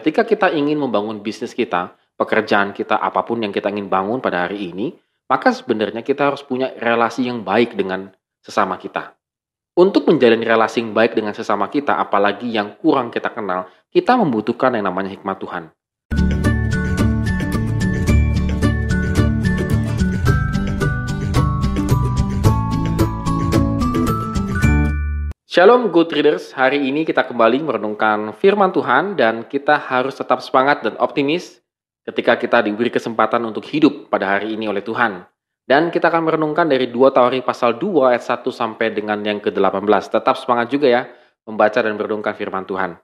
ketika kita ingin membangun bisnis kita, pekerjaan kita, apa pun yang kita ingin bangun pada hari ini, maka sebenarnya kita harus punya relasi yang baik dengan sesama kita. Untuk menjalin relasi yang baik dengan sesama kita, apalagi yang kurang kita kenal, kita membutuhkan yang namanya hikmat Tuhan. Shalom good readers, hari ini kita kembali merenungkan firman Tuhan dan kita harus tetap semangat dan optimis ketika kita diberi kesempatan untuk hidup pada hari ini oleh Tuhan. Dan kita akan merenungkan dari 2 Tawarik pasal 2 ayat 1 sampai dengan yang ke-18. Tetap semangat juga ya membaca dan merenungkan firman Tuhan.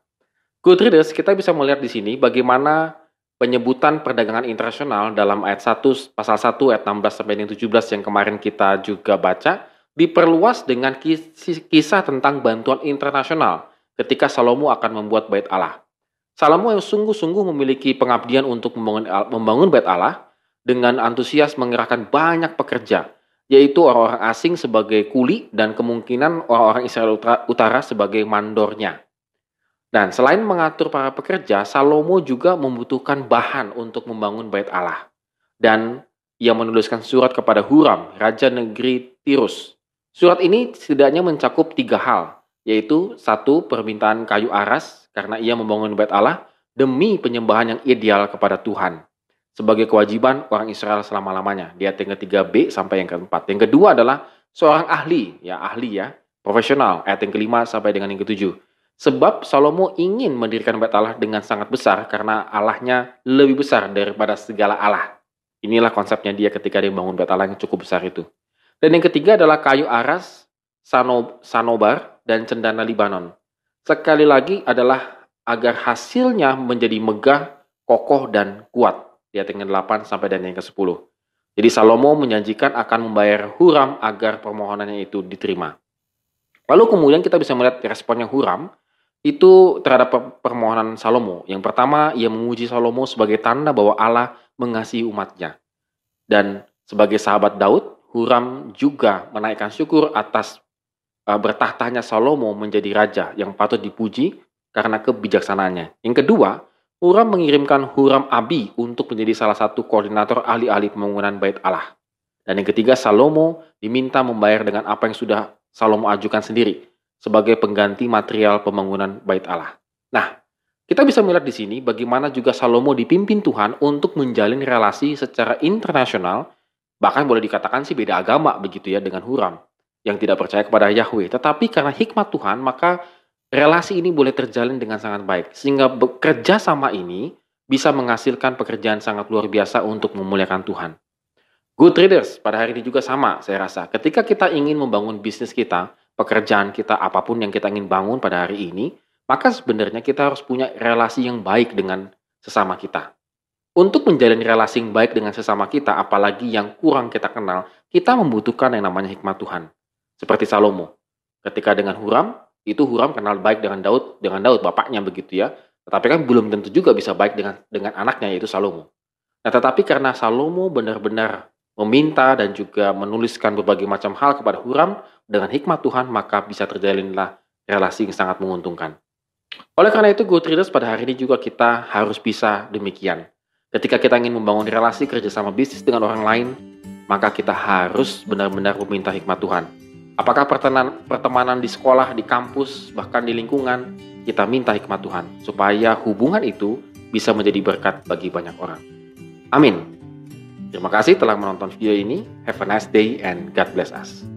Good readers, kita bisa melihat di sini bagaimana penyebutan perdagangan internasional dalam ayat 1 pasal 1 ayat 16 sampai 17 yang kemarin kita juga baca diperluas dengan kisah tentang bantuan internasional ketika Salomo akan membuat bait Allah. Salomo yang sungguh-sungguh memiliki pengabdian untuk membangun, bait Allah dengan antusias mengerahkan banyak pekerja, yaitu orang-orang asing sebagai kuli dan kemungkinan orang-orang Israel Utara sebagai mandornya. Dan selain mengatur para pekerja, Salomo juga membutuhkan bahan untuk membangun bait Allah. Dan ia menuliskan surat kepada Huram, raja negeri Tirus, Surat ini setidaknya mencakup tiga hal, yaitu satu permintaan kayu aras karena ia membangun bait Allah demi penyembahan yang ideal kepada Tuhan sebagai kewajiban orang Israel selama-lamanya. Di ayat yang ketiga B sampai yang keempat. Yang kedua adalah seorang ahli, ya ahli ya, profesional. Ayat yang kelima sampai dengan yang ketujuh. Sebab Salomo ingin mendirikan bait Allah dengan sangat besar karena Allahnya lebih besar daripada segala Allah. Inilah konsepnya dia ketika dia membangun bait Allah yang cukup besar itu. Dan yang ketiga adalah kayu aras, sanobar, dan cendana Libanon. Sekali lagi adalah agar hasilnya menjadi megah, kokoh, dan kuat. Di ayat yang 8 sampai dan yang ke-10. Jadi Salomo menjanjikan akan membayar Huram agar permohonannya itu diterima. Lalu kemudian kita bisa melihat responnya Huram itu terhadap permohonan Salomo. Yang pertama, ia memuji Salomo sebagai tanda bahwa Allah mengasihi umatnya. Dan sebagai sahabat Daud, Huram juga menaikkan syukur atas uh, bertahtanya Salomo menjadi raja yang patut dipuji karena kebijaksanaannya. Yang kedua, Huram mengirimkan Huram Abi untuk menjadi salah satu koordinator ahli-ahli pembangunan bait Allah. Dan yang ketiga, Salomo diminta membayar dengan apa yang sudah Salomo ajukan sendiri sebagai pengganti material pembangunan bait Allah. Nah, kita bisa melihat di sini bagaimana juga Salomo dipimpin Tuhan untuk menjalin relasi secara internasional Bahkan boleh dikatakan sih beda agama begitu ya dengan Huram yang tidak percaya kepada Yahweh. Tetapi karena hikmat Tuhan, maka relasi ini boleh terjalin dengan sangat baik. Sehingga bekerja sama ini bisa menghasilkan pekerjaan sangat luar biasa untuk memuliakan Tuhan. Good traders, pada hari ini juga sama saya rasa. Ketika kita ingin membangun bisnis kita, pekerjaan kita, apa pun yang kita ingin bangun pada hari ini, maka sebenarnya kita harus punya relasi yang baik dengan sesama kita. Untuk menjalin relasi yang baik dengan sesama kita, apalagi yang kurang kita kenal, kita membutuhkan yang namanya hikmat Tuhan. Seperti Salomo. Ketika dengan Huram, itu Huram kenal baik dengan Daud, dengan Daud bapaknya begitu ya. Tetapi kan belum tentu juga bisa baik dengan dengan anaknya yaitu Salomo. Nah, tetapi karena Salomo benar-benar meminta dan juga menuliskan berbagai macam hal kepada Huram dengan hikmat Tuhan, maka bisa terjalinlah relasi yang sangat menguntungkan. Oleh karena itu, Readers pada hari ini juga kita harus bisa demikian Ketika kita ingin membangun relasi kerjasama bisnis dengan orang lain, maka kita harus benar-benar meminta hikmat Tuhan. Apakah pertemanan, di sekolah, di kampus, bahkan di lingkungan, kita minta hikmat Tuhan supaya hubungan itu bisa menjadi berkat bagi banyak orang. Amin. Terima kasih telah menonton video ini. Have a nice day and God bless us.